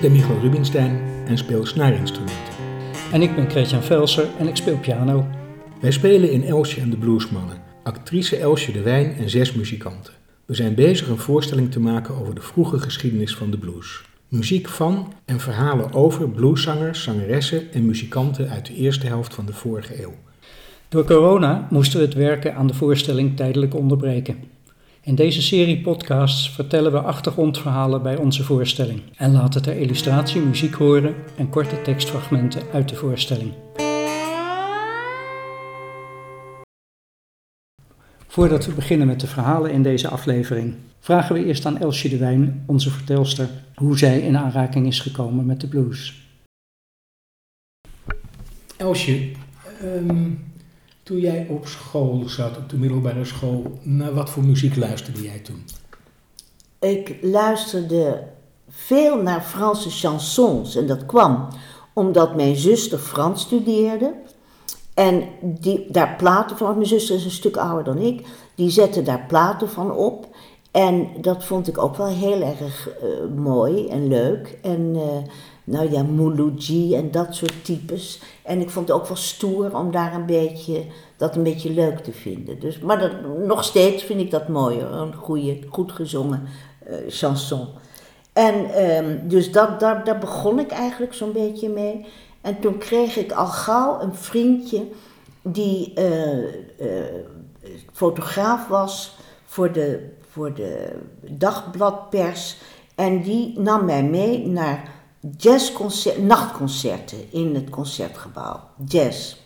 Ik ben Michael Rubinstein en speel snaarinstrumenten. En ik ben Christian Velser en ik speel piano. Wij spelen in Elsje en de Bluesmannen, actrice Elsje de Wijn en zes muzikanten. We zijn bezig een voorstelling te maken over de vroege geschiedenis van de blues. Muziek van en verhalen over blueszangers, zangeressen en muzikanten uit de eerste helft van de vorige eeuw. Door corona moesten we het werken aan de voorstelling tijdelijk onderbreken. In deze serie podcasts vertellen we achtergrondverhalen bij onze voorstelling en laten ter illustratie muziek horen en korte tekstfragmenten uit de voorstelling. Voordat we beginnen met de verhalen in deze aflevering, vragen we eerst aan Elsje de Wijn, onze vertelster, hoe zij in aanraking is gekomen met de blues. Elsje, ehm, toen jij op school zat, op de middelbare school, naar wat voor muziek luisterde jij toen? Ik luisterde veel naar Franse chansons en dat kwam omdat mijn zuster Frans studeerde. En die, daar platen van, mijn zuster is een stuk ouder dan ik, die zette daar platen van op. En dat vond ik ook wel heel erg eh, mooi en leuk. En uh, nou ja, Mouloudji en dat soort types. En ik vond het ook wel stoer om daar een beetje, dat een beetje leuk te vinden. Dus, maar dat, nog steeds vind ik dat mooi, een goede, goed gezongen uh, chanson. En um, dus dat, daar, daar begon ik eigenlijk zo'n beetje mee. En toen kreeg ik al gauw een vriendje die uh, uh, fotograaf was voor de, voor de dagbladpers. En die nam mij mee naar jazzconcert, nachtconcerten in het concertgebouw. Jazz.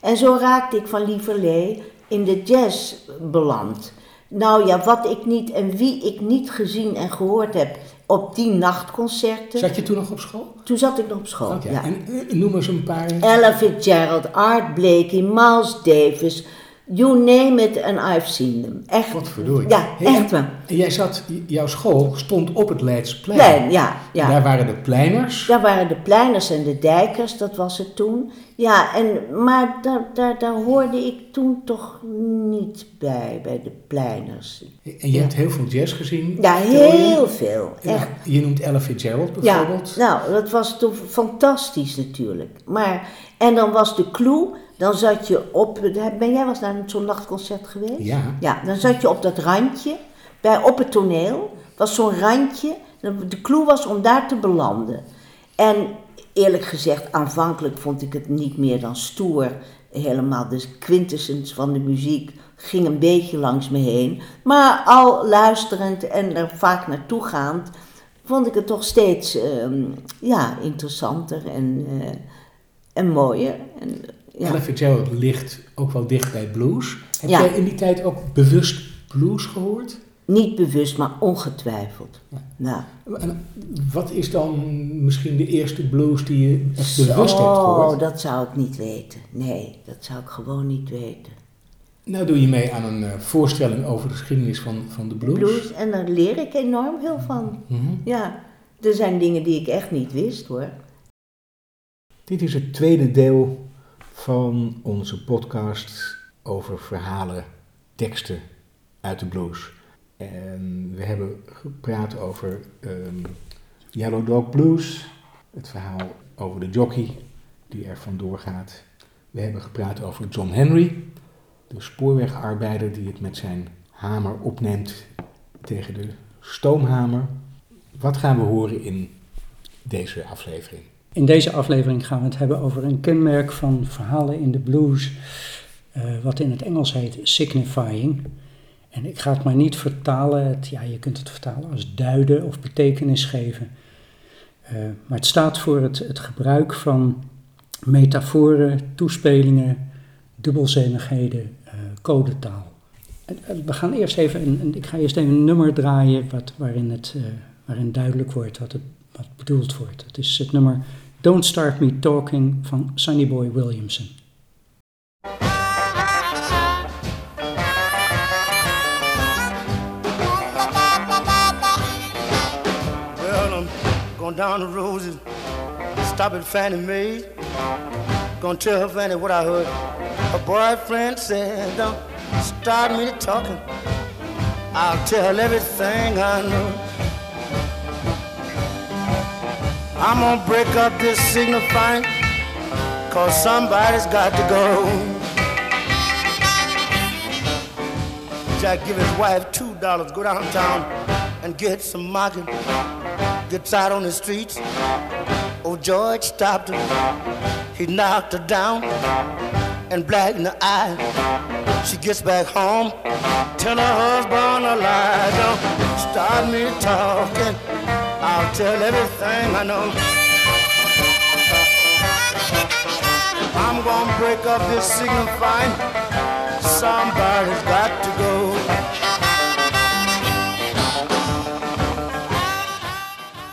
En zo raakte ik van Lieverlee in de jazz beland. Nou ja, wat ik niet en wie ik niet gezien en gehoord heb op die nachtconcerten. Zat je toen nog op school? Toen zat ik nog op school, okay. ja. En noem eens een paar. Ella Fitzgerald, Art Blakey, Miles Davis, you name it and I've seen them. Echt. Wat verdorie. Ja, Hey, echt en- waar. En jij zat, jouw school stond op het Leidsplein. Plein, ja, ja. Daar waren de pleiners. Daar waren de pleiners en de dijkers, dat was het toen. Ja, en, maar daar, daar, daar hoorde ik toen toch niet bij, bij de pleiners. En je hebt heel veel jazz gezien. Ja, heel veel. Ja, Echt. je noemt Ella Fitzgerald Ja, bijvoorbeeld. nou, dat was toch fantastisch natuurlijk. Maar, en dan was de clue, dan zat je op, ben jij was naar zo'n nachtconcert geweest? Ja. Ja, dan zat je op dat randje, bij, op het toneel, was zo'n randje. De clue was om daar te belanden. En eerlijk gezegd, aanvankelijk vond ik het niet meer dan stoer. Helemaal de quintessence van de muziek ging een beetje langs me heen. Maar al luisterend en er vaak naartoe gaand, vond ik het toch steeds ehm, ja, interessanter en, eh, en mooier. En, ja. Ella Fitzgerald ligt ook wel dicht bij blues. Heb Ja. jij in die tijd ook bewust blues gehoord? Niet bewust, maar ongetwijfeld. Ja. Nou. En wat is dan misschien de eerste blues die je echt bewust hebt gehoord? Oh, dat zou ik niet weten. Nee, dat zou ik gewoon niet weten. Nou doe je mee aan een eh, voorstelling over de geschiedenis van, van de blues. Blues, en daar leer ik enorm veel van. Mhm. Ja, er zijn dingen die ik echt niet wist hoor. Dit is het tweede deel van onze podcast over verhalen, teksten uit de blues. En we hebben gepraat over ehm, Yellow Dog Blues, het verhaal over de jockey die er vandoor gaat. We hebben gepraat over John Henry, de spoorwegarbeider die het met zijn hamer opneemt tegen de stoomhamer. Wat gaan we horen in deze aflevering? In deze aflevering gaan we het hebben over een kenmerk van verhalen in de blues, eh, wat in het Engels heet signifying. En ik ga het maar niet vertalen, het, ja, je kunt het vertalen als duiden of betekenis geven. Eh, maar het staat voor het, gebruik van metaforen, toespelingen, dubbelzinnigheden, eh, codetaal. We gaan eerst even, een, ik ga eerst even een nummer draaien wat, waarin, het, waarin duidelijk wordt wat, het, wat bedoeld wordt. Het is het nummer Don't Start Me Talking van Sonny Boy Williamson. Well, I'm going down the and stop at Fannie Mae. Gonna tell her Fannie what I heard. Her boyfriend said, Don't start me talking. I'll tell everything I know. I'm gonna break up this signifying, cause somebody's got to go. Jack give his wife two dollars, go downtown and get some market. Gets out on the streets. Oh, George stopped her. He knocked her down and black in the eye. She gets back home, tell her husband a lie. Don't start me talking. I'll tell everything I know. I'm gonna break up this signifying. Somebody's got to go.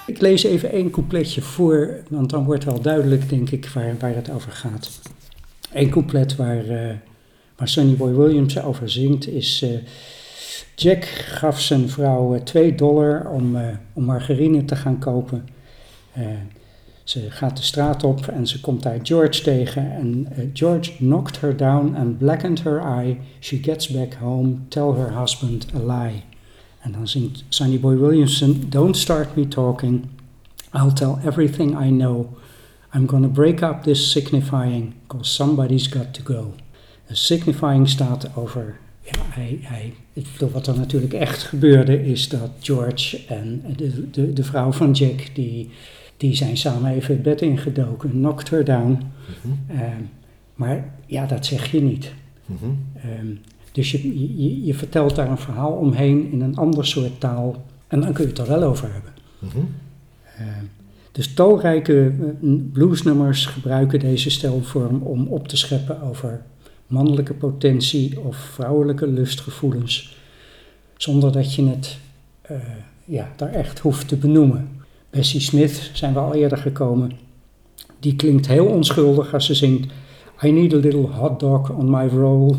Ik lees even één coupletje voor, want dan wordt wel duidelijk, denk ik, waar, waar het over gaat. Eén couplet waar, uh, waar Sonny Boy Williams over zingt is... Uh, Jack gaf zijn vrouw 2 dollar om, uh, om margarine te gaan kopen. ze gaat de straat op en ze komt daar George tegen. En George knocked her down and blackened her eye. She gets back home, tell her husband a lie. En dan zingt Sonny Boy Williamson, Don't start me talking, I'll tell everything I know. I'm gonna break up this signifying, cause somebody's got to go. De signifying staat over, ja, hij, hij, wat er natuurlijk echt gebeurde is dat George en de, de, de vrouw van Jack, die, die zijn samen even het bed ingedoken, knocked her down. Mm maar ja, dat zeg je niet. Mm -hmm. Dus je, je, je, vertelt daar een verhaal omheen in een ander soort taal en dan kun je het er wel over hebben. Mm dus talrijke eh, bluesnummers gebruiken deze stelvorm om op te scheppen over mannelijke potentie of vrouwelijke lustgevoelens, zonder dat je het uh, ja, daar echt hoeft te benoemen. Bessie Smith zijn we al eerder gekomen. Die klinkt heel onschuldig als ze zingt I need a little hot dog on my roll.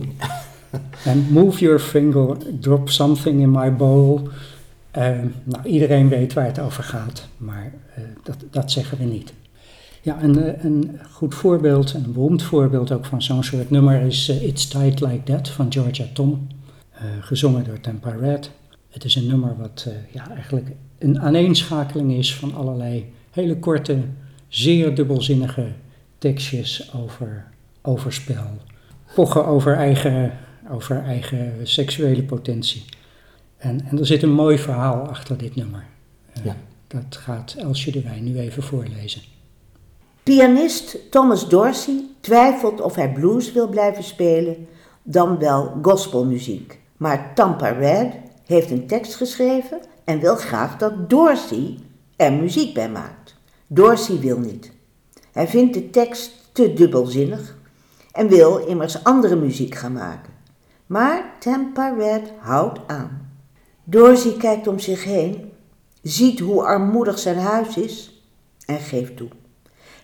And move your finger, drop something in my bowl. Uh, nou, iedereen weet waar het over gaat, maar uh, dat, dat zeggen we niet. Ja, een, uh, een goed voorbeeld, een beroemd voorbeeld ook van zo'n soort nummer is It's Tight Like That van Georgia Tom, gezongen door Tampa Red. Het is een nummer wat ja, eigenlijk een aaneenschakeling is van allerlei hele korte, zeer dubbelzinnige tekstjes over overspel, pochen over eigen over eigen seksuele potentie. En, en er zit een mooi verhaal achter dit nummer. Ja. Dat gaat Elsje de Wijn nu even voorlezen. Pianist Thomas Dorsey twijfelt of hij blues wil blijven spelen, dan wel gospelmuziek. Maar Tampa Red heeft een tekst geschreven en wil graag dat Dorsey er muziek bij maakt. Dorsey wil niet. Hij vindt de tekst te dubbelzinnig en wil immers andere muziek gaan maken. Maar Tampa Red houdt aan. Dorsey kijkt om zich heen, ziet hoe armoedig zijn huis is en geeft toe.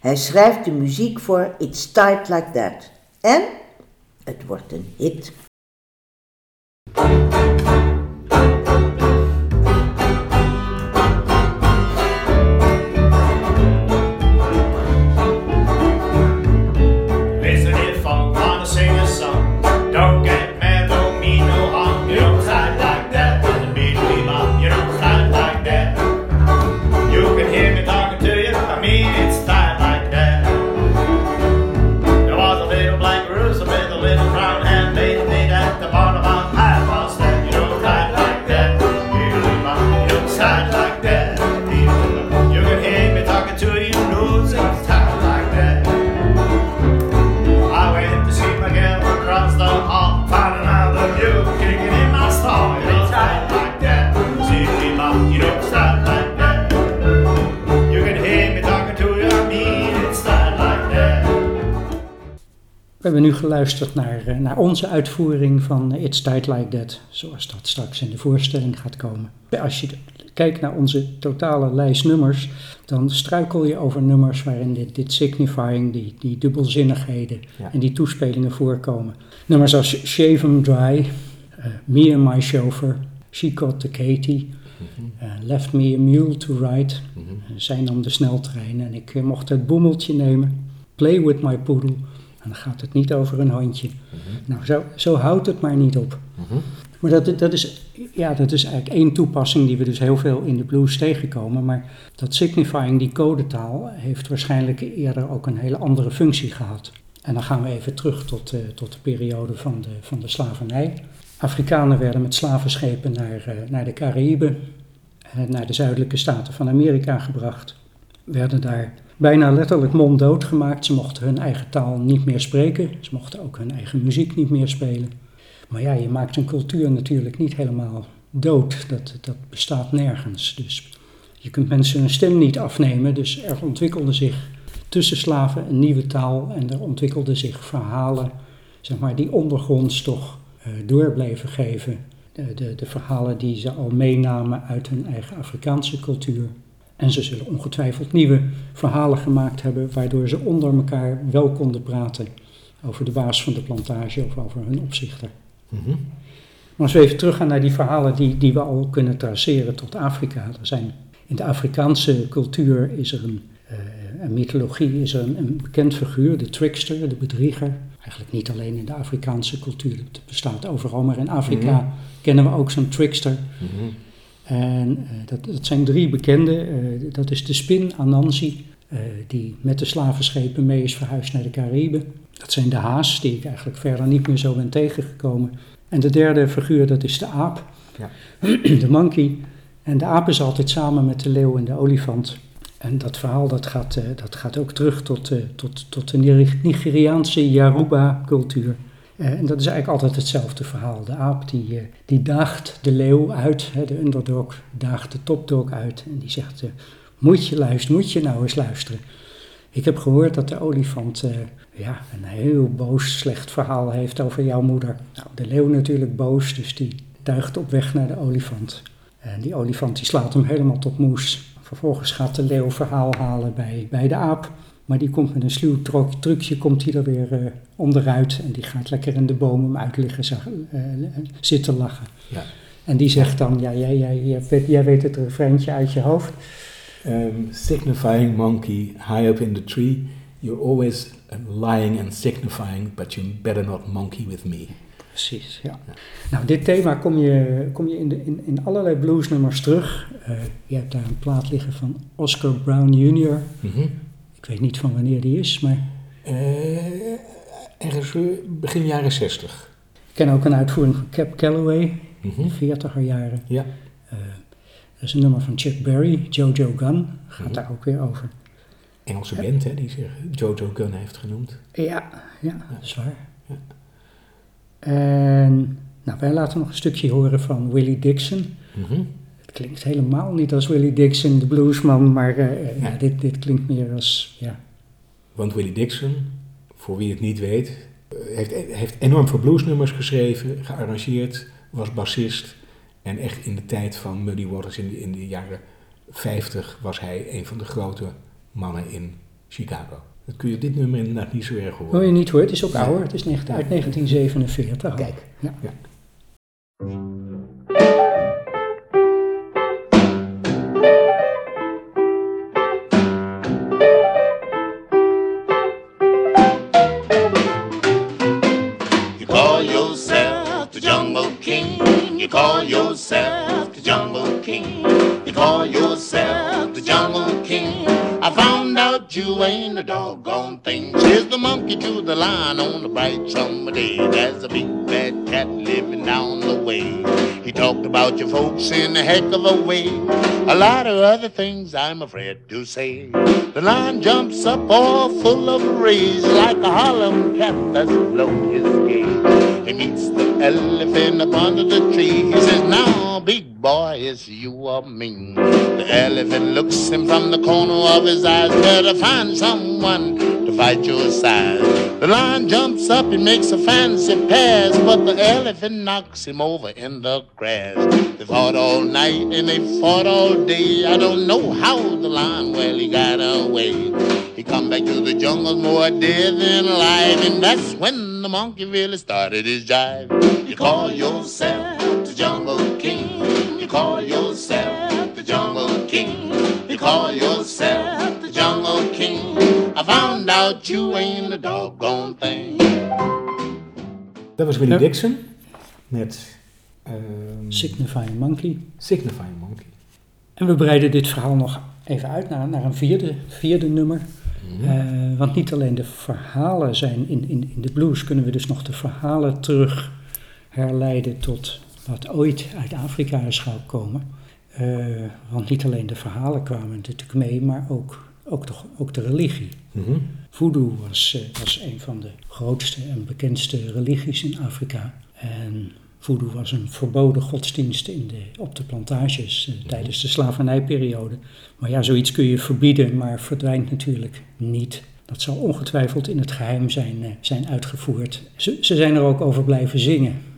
Hij schrijft de muziek voor It's Tight Like That. En het wordt een hit. We hebben nu geluisterd naar, eh, naar onze uitvoering van It's Tight Like That, zoals dat straks in de voorstelling gaat komen. Als je kijkt naar onze totale lijst nummers, dan struikel je over nummers waarin dit, dit signifying, die, die dubbelzinnigheden en die toespelingen voorkomen. Nummers als Shave 'em Dry, uh, Me and My Chauffeur, She Got the Katie, uh, Left Me a Mule to Ride, mm -hmm. zij nam de sneltrein en ik mocht het boemeltje nemen, Play with My Poodle. En dan gaat het niet over een handje. Mhm. Nou, zo, zo houdt het maar niet op. Mhm. Maar dat, dat is, Ja, dat is eigenlijk één toepassing die we dus heel veel in de blues tegenkomen. Maar dat signifying, die codetaal, heeft waarschijnlijk eerder ook een hele andere functie gehad. En dan gaan we even terug tot, uh, tot de periode van de, van de slavernij. Afrikanen werden met slavenschepen naar, uh, naar de Caraïben, uh, naar de zuidelijke staten van Amerika gebracht. Werden daar bijna letterlijk monddood gemaakt. Ze mochten hun eigen taal niet meer spreken. Ze mochten ook hun eigen muziek niet meer spelen. Maar ja, je maakt een cultuur natuurlijk niet helemaal dood. Dat, dat bestaat nergens. Dus je kunt mensen hun stem niet afnemen. Dus er ontwikkelde zich tussen slaven een nieuwe taal. En er ontwikkelden zich verhalen, zeg maar, die ondergronds toch uh, door bleven geven. De, de, de verhalen die ze al meenamen uit hun eigen Afrikaanse cultuur. En ze zullen ongetwijfeld nieuwe verhalen gemaakt hebben, waardoor ze onder elkaar wel konden praten over de baas van de plantage of over hun opzichter. Mm -hmm. Maar als we even teruggaan naar die verhalen die, die we al kunnen traceren tot Afrika. Er zijn, in de Afrikaanse cultuur is er een, uh, een mythologie, is er een, een, bekend figuur, de trickster, de bedrieger. Eigenlijk niet alleen in de Afrikaanse cultuur, het bestaat overal, maar in Afrika mm -hmm. kennen we ook zo'n trickster. Mm -hmm. En uh, dat, dat, zijn drie bekende. Uh, dat is de spin Anansi, uh, die met de slavenschepen mee is verhuisd naar de Cariben. Dat zijn de haas, die ik eigenlijk verder niet meer zo ben tegengekomen. En de derde figuur, dat is de aap, ja. de monkey. En de aap is altijd samen met de leeuw en de olifant. En dat verhaal dat gaat, dat gaat ook terug tot, tot, tot de Nigeriaanse Yaruba-cultuur. Uh, en dat is eigenlijk altijd hetzelfde verhaal. De aap die, uh, die daagt de leeuw uit, de underdog daagt de topdog uit. En die zegt, uh, moet je luisteren, moet je nou eens luisteren. Ik heb gehoord dat de olifant ja, een heel boos, slecht verhaal heeft over jouw moeder. Nou, de leeuw natuurlijk boos, dus die duigt op weg naar de olifant. En die olifant die slaat hem helemaal tot moes. Vervolgens gaat de leeuw verhaal halen bij, bij de aap. Maar die komt met een sluw trucje, komt hij er weer uh, onderuit. En die gaat lekker in de boom hem uit liggen uh, zitten lachen. Ja. En die zegt dan, ja, jij, jij, jij, weet, jij weet het refreintje uit je hoofd. Um, signifying monkey high up in the tree. You're always lying and signifying, but you better not monkey with me. Precies, ja. ja. Nou, dit thema kom je, kom je in, de, in, in allerlei bluesnummers terug. Uh, je hebt daar een plaat liggen van Oscar Brown Jr., mm -hmm. Ik weet niet van wanneer die is, maar... Uh, ergens begin jaren 60. Ik ken ook een uitvoering van Cap Calloway, mm -hmm. in de 40er jaren. Ja. Uh, dat is een nummer van Chuck Berry, Jojo Gun, gaat mm -hmm. daar ook weer over. Engelse band, hè, die zich Jojo Gun heeft genoemd. Ja, ja, ja. dat is waar. Ja. En nou, wij laten nog een stukje horen van Willie Dixon. Mhm. Het klinkt helemaal niet als Willie Dixon, de bluesman, maar uh, ja. dit, dit klinkt meer als, ja. Want Willie Dixon, voor wie het niet weet, heeft, heeft enorm veel bluesnummers geschreven, gearrangeerd, was bassist. En echt in de tijd van Muddy Waters, in de, in de jaren 50, was hij een van de grote mannen in Chicago. Dat kun je dit nummer inderdaad niet zo erg horen. Hoor je niet hoor, het is ook ouder, het is uit 1947. Kijk, ja. ja. Call yourself the Jungle King. You ain't a doggone thing. She's the monkey to the lion on the bright summer day. There's a big bad cat living down the way. He talked about your folks in a heck of a way. A lot of other things I'm afraid to say. The lion jumps up all full of rage like a Harlem cat that's blown his gauge. He meets the elephant up under the tree. He says, Now, big boy, it's you or me. The elephant looks him from the corner of his eyes. Better find someone to fight your side. The lion jumps up and makes a fancy pass, but the elephant knocks him over in the grass. They fought all night and they fought all day. I don't know how the lion, well, he got away. He come back to the jungle more dead than alive, and that's when the monkey really started his jive. You call yourself call yourself the Jungle King. You call yourself the Jungle King. I found out you ain't a doggone thing. Dat was Willie Dixon met Ehm, Signifying Monkey. Signifying Monkey. En we breiden dit verhaal nog even uit naar, naar een vierde, vierde nummer. Eh, want niet alleen de verhalen zijn in, in, in de blues, kunnen we dus nog de verhalen terug herleiden tot wat ooit uit Afrika is gekomen. Eh, want niet alleen de verhalen kwamen natuurlijk mee, maar ook, ook, de, ook de religie. Mhm. Voodoo was, eh, was een van de grootste en bekendste religies in Afrika. En voodoo was een verboden godsdienst in de, op de plantages eh, tijdens de slavernijperiode. Maar ja, zoiets kun je verbieden, maar verdwijnt natuurlijk niet. Dat zal ongetwijfeld in het geheim zijn, zijn uitgevoerd. Ze, ze zijn er ook over blijven zingen.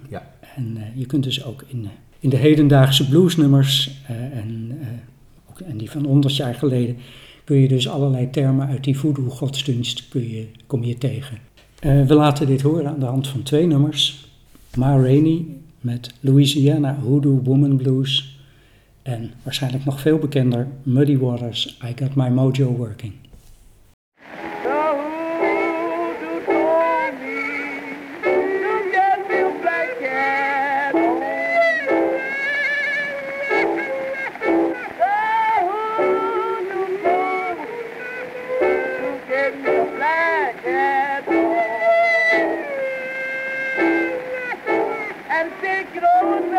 En eh, je kunt dus ook in, eh, in de hedendaagse bluesnummers eh, en, ook, en die van 100 jaar geleden kun je dus allerlei termen uit die voodoo-godsdienst je, kom je tegen. We laten dit horen aan de hand van twee nummers. Ma Rainey met Louisiana Hoodoo Woman Blues en waarschijnlijk nog veel bekender Muddy Waters I Got My Mojo Working. And take it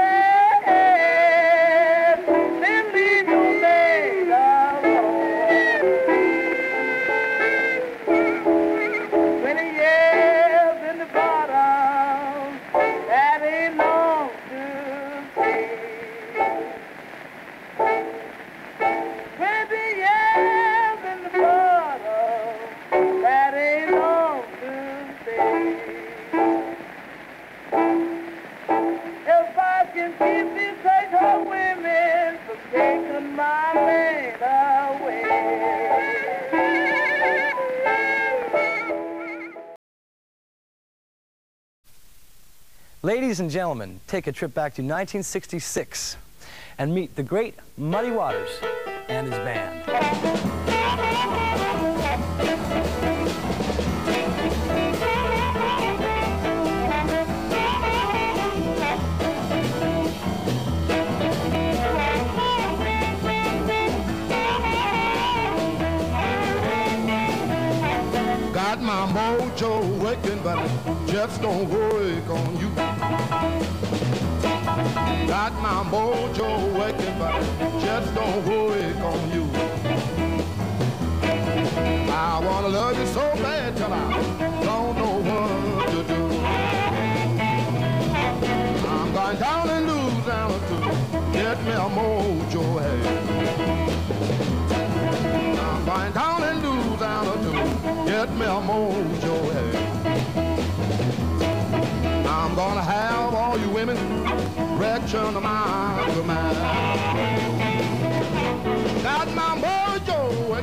Ladies and gentlemen, take a trip back to 1966 and meet the great Muddy Waters and his band. Got my mojo working, but it just don't work on you. Got my mojo working, but just don't work on you. I wanna love you so bad till I don't know what to do. I'm going down in Louisiana to get me a mojo hey. I'm going down in Louisiana to get me a mojo hey. Women wretch under my command. Got my mojo,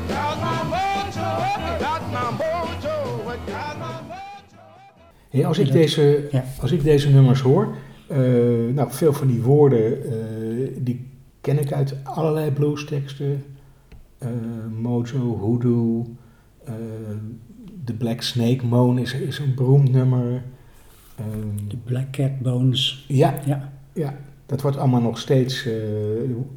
got my mojo, got my mojo, got my mojo. Hey, als, ik deze, Ja. als ik deze nummers hoor, eh, nou, veel van die woorden, eh, die ken ik uit allerlei bluesteksten. Eh, mojo, hoodoo, eh The Black Snake Moan is, is een beroemd nummer. De Black Cat Bones. ja, Ja, ja, dat wordt allemaal nog steeds, eh,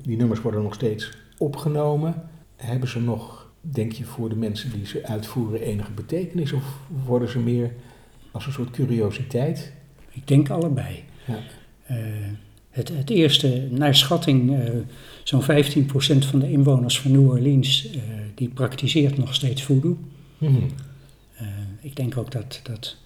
die nummers worden nog steeds opgenomen. Hebben ze nog, denk je, voor de mensen die ze uitvoeren enige betekenis? Of worden ze meer als een soort curiositeit? ik denk allebei. Ja. Eh, het, het eerste, naar schatting, eh, zo'n 15% van de inwoners van New Orleans, die praktiseert nog steeds voodoo. Mhm. Ik denk ook dat, dat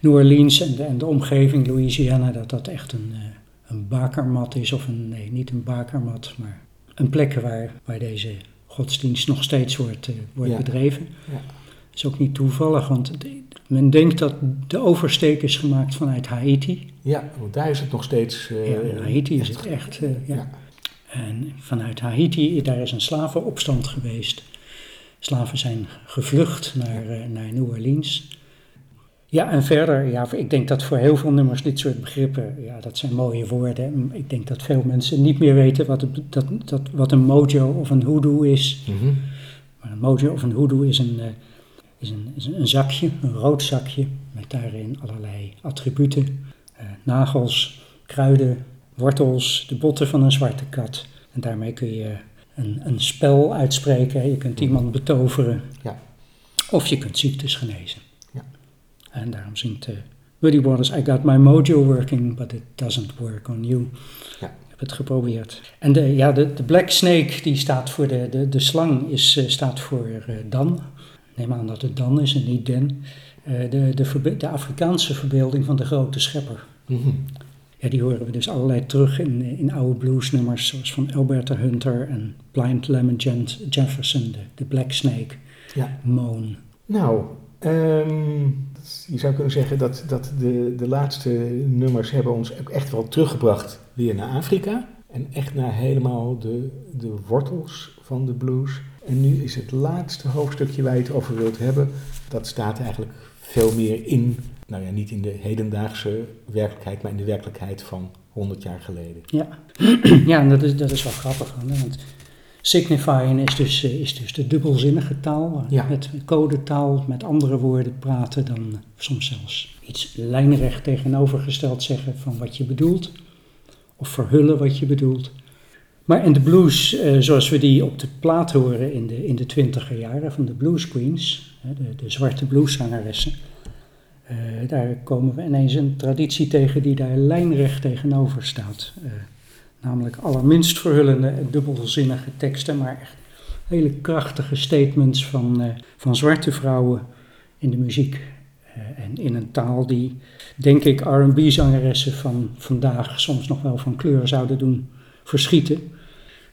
New Orleans en de, en de omgeving, Louisiana, dat dat echt een, eh, een bakermat is. Of een, nee, niet een bakermat, maar een plek waar, waar deze godsdienst nog steeds wordt, eh, wordt Ja. bedreven. Ja. Dat is ook niet toevallig, want het- men denkt dat de oversteek is gemaakt vanuit Haiti. Ja, want daar is het nog steeds. eh, Ja, in Haiti is het echt, ja. ja. En vanuit Haiti, daar is een slavenopstand geweest. Slaven zijn gevlucht naar, eh, naar New Orleans. Ja, en verder, ja, ik denk dat voor heel veel nummers dit soort begrippen, ja, dat zijn mooie woorden. Ik denk dat veel mensen niet meer weten wat, het, dat, dat, wat een mojo of een hoodoo is. Mhm. Maar een mojo of een hoodoo is een, eh, is een, is een zakje, een rood zakje, met daarin allerlei attributen. eh, nagels, kruiden, wortels, de botten van een zwarte kat. En daarmee kun je een, een spel uitspreken. Je kunt iemand betoveren. Ja. Of je kunt ziektes genezen. En daarom zingt eh Buddy Waters, I got my mojo working, but it doesn't work on you. Ja. Ik heb het geprobeerd. En de, ja, de, de black snake, die staat voor de, de, de slang, is, eh, staat voor eh, dan. Neem aan dat het dan is en niet den. De, de, de Afrikaanse verbeelding van de grote schepper. Mhm. Ja, die horen we dus allerlei terug in, in oude bluesnummers, zoals van Alberta Hunter en Blind Lemon Jefferson, de, de Black Snake, Ja. Moan. Nou, ehm, je zou kunnen zeggen dat, dat de, de laatste nummers hebben ons echt wel teruggebracht weer naar Afrika. En echt naar helemaal de, de wortels van de blues. En nu is het laatste hoofdstukje waar je het over wilt hebben. Dat staat eigenlijk veel meer in, nou ja, niet in de hedendaagse werkelijkheid, maar in de werkelijkheid van 100 jaar geleden. Ja, ja dat is, dat is wel grappig. Want signifying is dus, eh, is dus de dubbelzinnige taal. Ja. Met codetaal, met andere woorden praten dan soms zelfs iets lijnrecht tegenovergesteld zeggen van wat je bedoelt. Of verhullen wat je bedoelt. Maar in de blues, eh, zoals we die op de plaat horen in de, in de twintiger jaren van de blues queens, de, de zwarte blueszangeressen, eh, daar komen we ineens een traditie tegen die daar lijnrecht tegenover staat. Namelijk allerminst verhullende en dubbelzinnige teksten, maar echt hele krachtige statements van, eh, van zwarte vrouwen in de muziek. Eh, en in een taal die, denk ik, RB-zangeressen van vandaag soms nog wel van kleur zouden doen verschieten.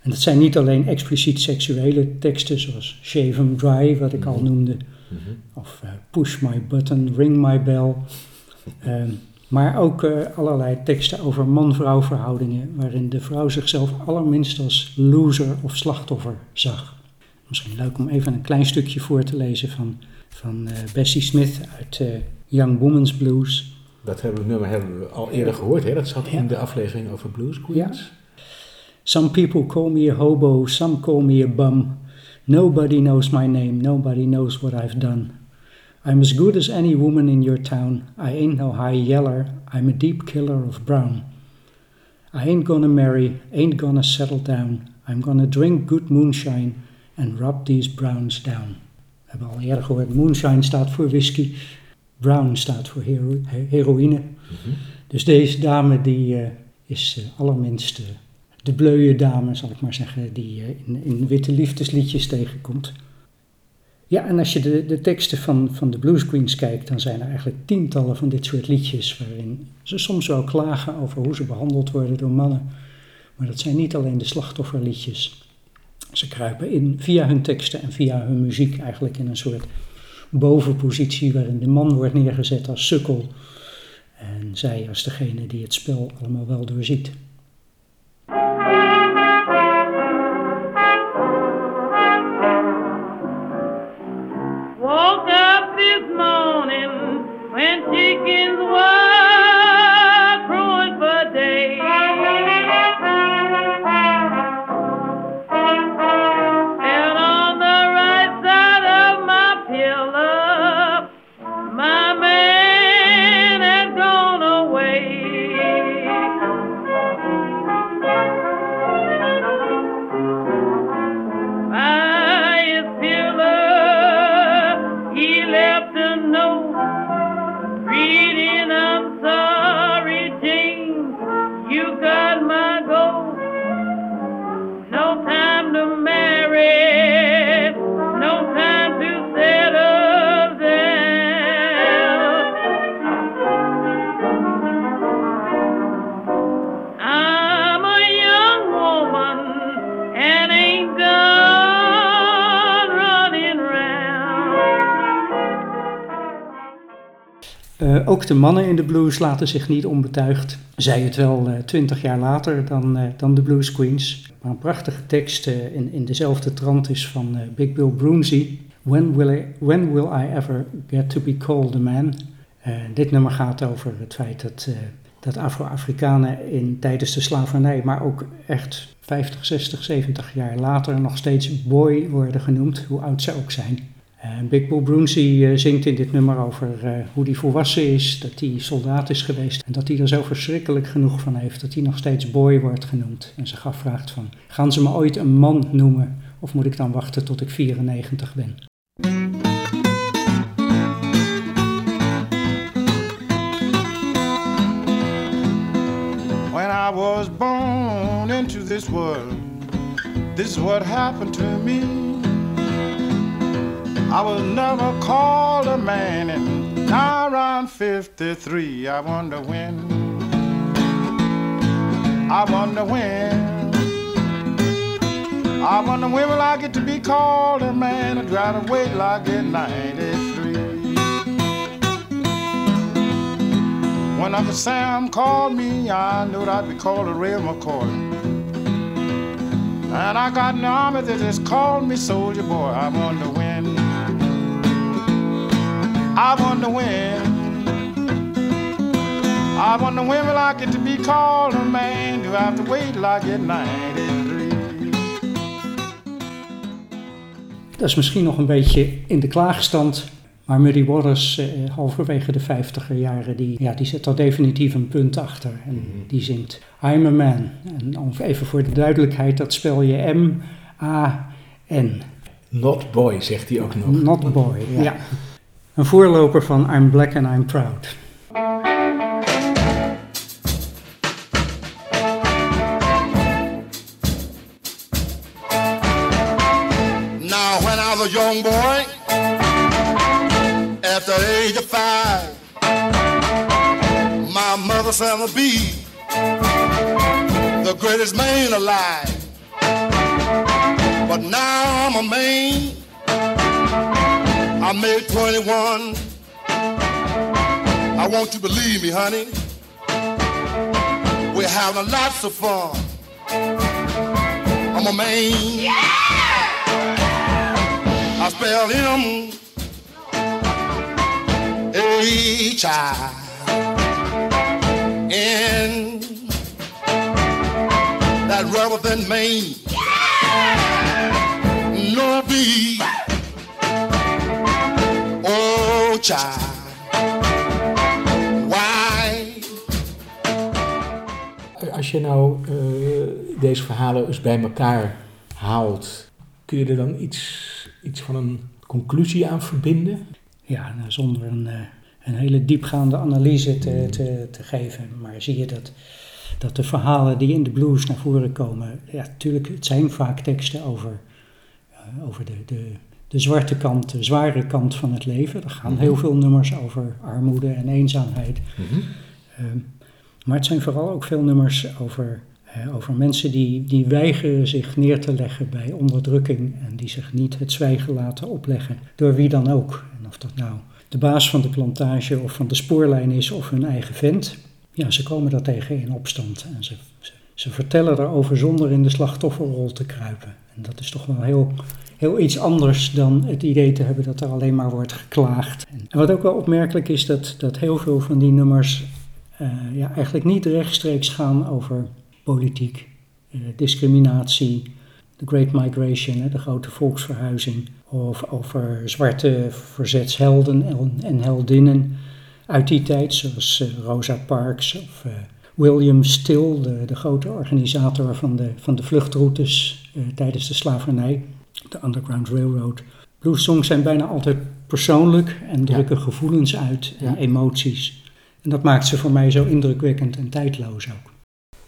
En dat zijn niet alleen expliciet seksuele teksten, zoals Shave 'em Dry, wat ik al noemde, of eh, Push My Button, Ring My Bell. maar ook eh, allerlei teksten over man-vrouw verhoudingen, waarin de vrouw zichzelf allerminst als loser of slachtoffer zag. Misschien leuk om even een klein stukje voor te lezen van, van eh, Bessie Smith uit eh, Young Woman's Blues. Dat hebben, nummer hebben we al eerder gehoord, hè? dat zat Ja. in de aflevering over Blues Queens. Some people call me a hobo, some call me a bum. Nobody knows my name, nobody knows what I've done. I'm as good as any woman in your town. I ain't no high yeller, I'm a deep killer of brown. I ain't gonna marry, ain't gonna settle down. I'm gonna drink good moonshine and rub these browns down. We hebben al eerder gehoord, moonshine staat voor whisky, brown staat voor hero- he- heroïne. Dus deze dame die eh, is eh, allerminst eh, de bleuwe dame, zal ik maar zeggen, die je in, in witte liefdesliedjes tegenkomt. Ja, en als je de, de teksten van, van de Blues Queens kijkt, dan zijn er eigenlijk tientallen van dit soort liedjes waarin ze soms wel klagen over hoe ze behandeld worden door mannen. Maar dat zijn niet alleen de slachtofferliedjes. Ze kruipen in via hun teksten en via hun muziek eigenlijk in een soort bovenpositie waarin de man wordt neergezet als sukkel en zij als degene die het spel allemaal wel doorziet. Ook de mannen in de blues laten zich niet onbetuigd. Zij het wel eh, twintig jaar later dan, eh, dan de Blues Queens. Maar een prachtige tekst eh, in, in dezelfde trant is van Big Bill Broomsey. When will, I, when will I ever get to be called a man? Dit nummer gaat over het feit dat, dat Afro-Afrikanen tijdens de slavernij, maar ook echt 50, 60, 70 jaar later nog steeds boy worden genoemd, hoe oud ze ook zijn. En Big Bull Brunsey eh, zingt in dit nummer over eh, hoe hij volwassen is, dat hij soldaat is geweest en dat hij er zo verschrikkelijk genoeg van heeft dat hij nog steeds boy wordt genoemd. En zich afvraagt van, gaan ze me ooit een man noemen of moet ik dan wachten tot ik 94 ben? When I was born into this world, this is what happened to me. I was never called a man, and now around 53, I wonder when. I wonder when. I wonder when will I get to be called a man and try to wait like I get 93. When Uncle Sam called me, I knew I'd be called a real McCoy. And I got an army that just called me soldier boy. I wonder when. I wonder when. I wonder when will I get to be called a man? Do I have to wait till I get 93? Dat is misschien nog een beetje in de klaagstand, maar Muddy Waters, eh, halverwege de 50er jaren, die, ja, die zet er definitief een punt achter. En die zingt I'm a man. En om even voor de duidelijkheid, dat spel je M-A-N. Not boy, zegt hij ook nog. Not boy, ja. Een voorloper van I'm black and I'm proud. Now, when I was a young boy, at the age of five, my mother said I'd be the greatest man alive. But now I'm a man. I made 21. I want you to believe me, honey. We're having lots of fun. I'm a man. Yeah! I spell him H I N that rather than Maine. No B child. Why? Als je nou eh, deze verhalen eens bij elkaar haalt, kun je er dan iets, iets van een conclusie aan verbinden? Ja, nou, zonder een, eh, een hele diepgaande analyse te, te, te geven. Maar zie je dat, dat de verhalen die in de blues naar voren komen, ja, natuurlijk, het zijn vaak teksten over, eh, over de, de, de zwarte kant, de zware kant van het leven. Er gaan heel veel nummers over armoede en eenzaamheid. Ehm, maar het zijn vooral ook veel nummers over, eh, over mensen die, die weigeren zich neer te leggen bij onderdrukking en die zich niet het zwijgen laten opleggen door wie dan ook. En of dat nou de baas van de plantage of van de spoorlijn is of hun eigen vent. Ja, ze komen daar tegen in opstand en ze, ze, ze vertellen daarover zonder in de slachtofferrol te kruipen. En dat is toch wel heel, heel iets anders dan het idee te hebben dat er alleen maar wordt geklaagd. En wat ook wel opmerkelijk is, dat, dat heel veel van die nummers eh, ja, eigenlijk niet rechtstreeks gaan over politiek, eh, discriminatie, de Great Migration, hè, de grote volksverhuizing, of over zwarte verzetshelden en, en heldinnen uit die tijd, zoals eh, Rosa Parks of William Still, de, de grote organisator van de, van de vluchtroutes tijdens de slavernij, de Underground Railroad. Bluessongs zijn bijna altijd persoonlijk en drukken gevoelens uit en Ja. emoties. En dat maakt ze voor mij zo indrukwekkend en tijdloos ook.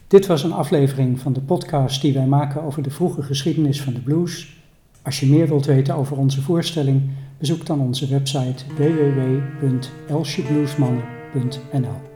Dit was een aflevering van de podcast die wij maken over de vroege geschiedenis van de blues. Als je meer wilt weten over onze voorstelling, bezoek dan onze website www.elsjebluesmannen.nl.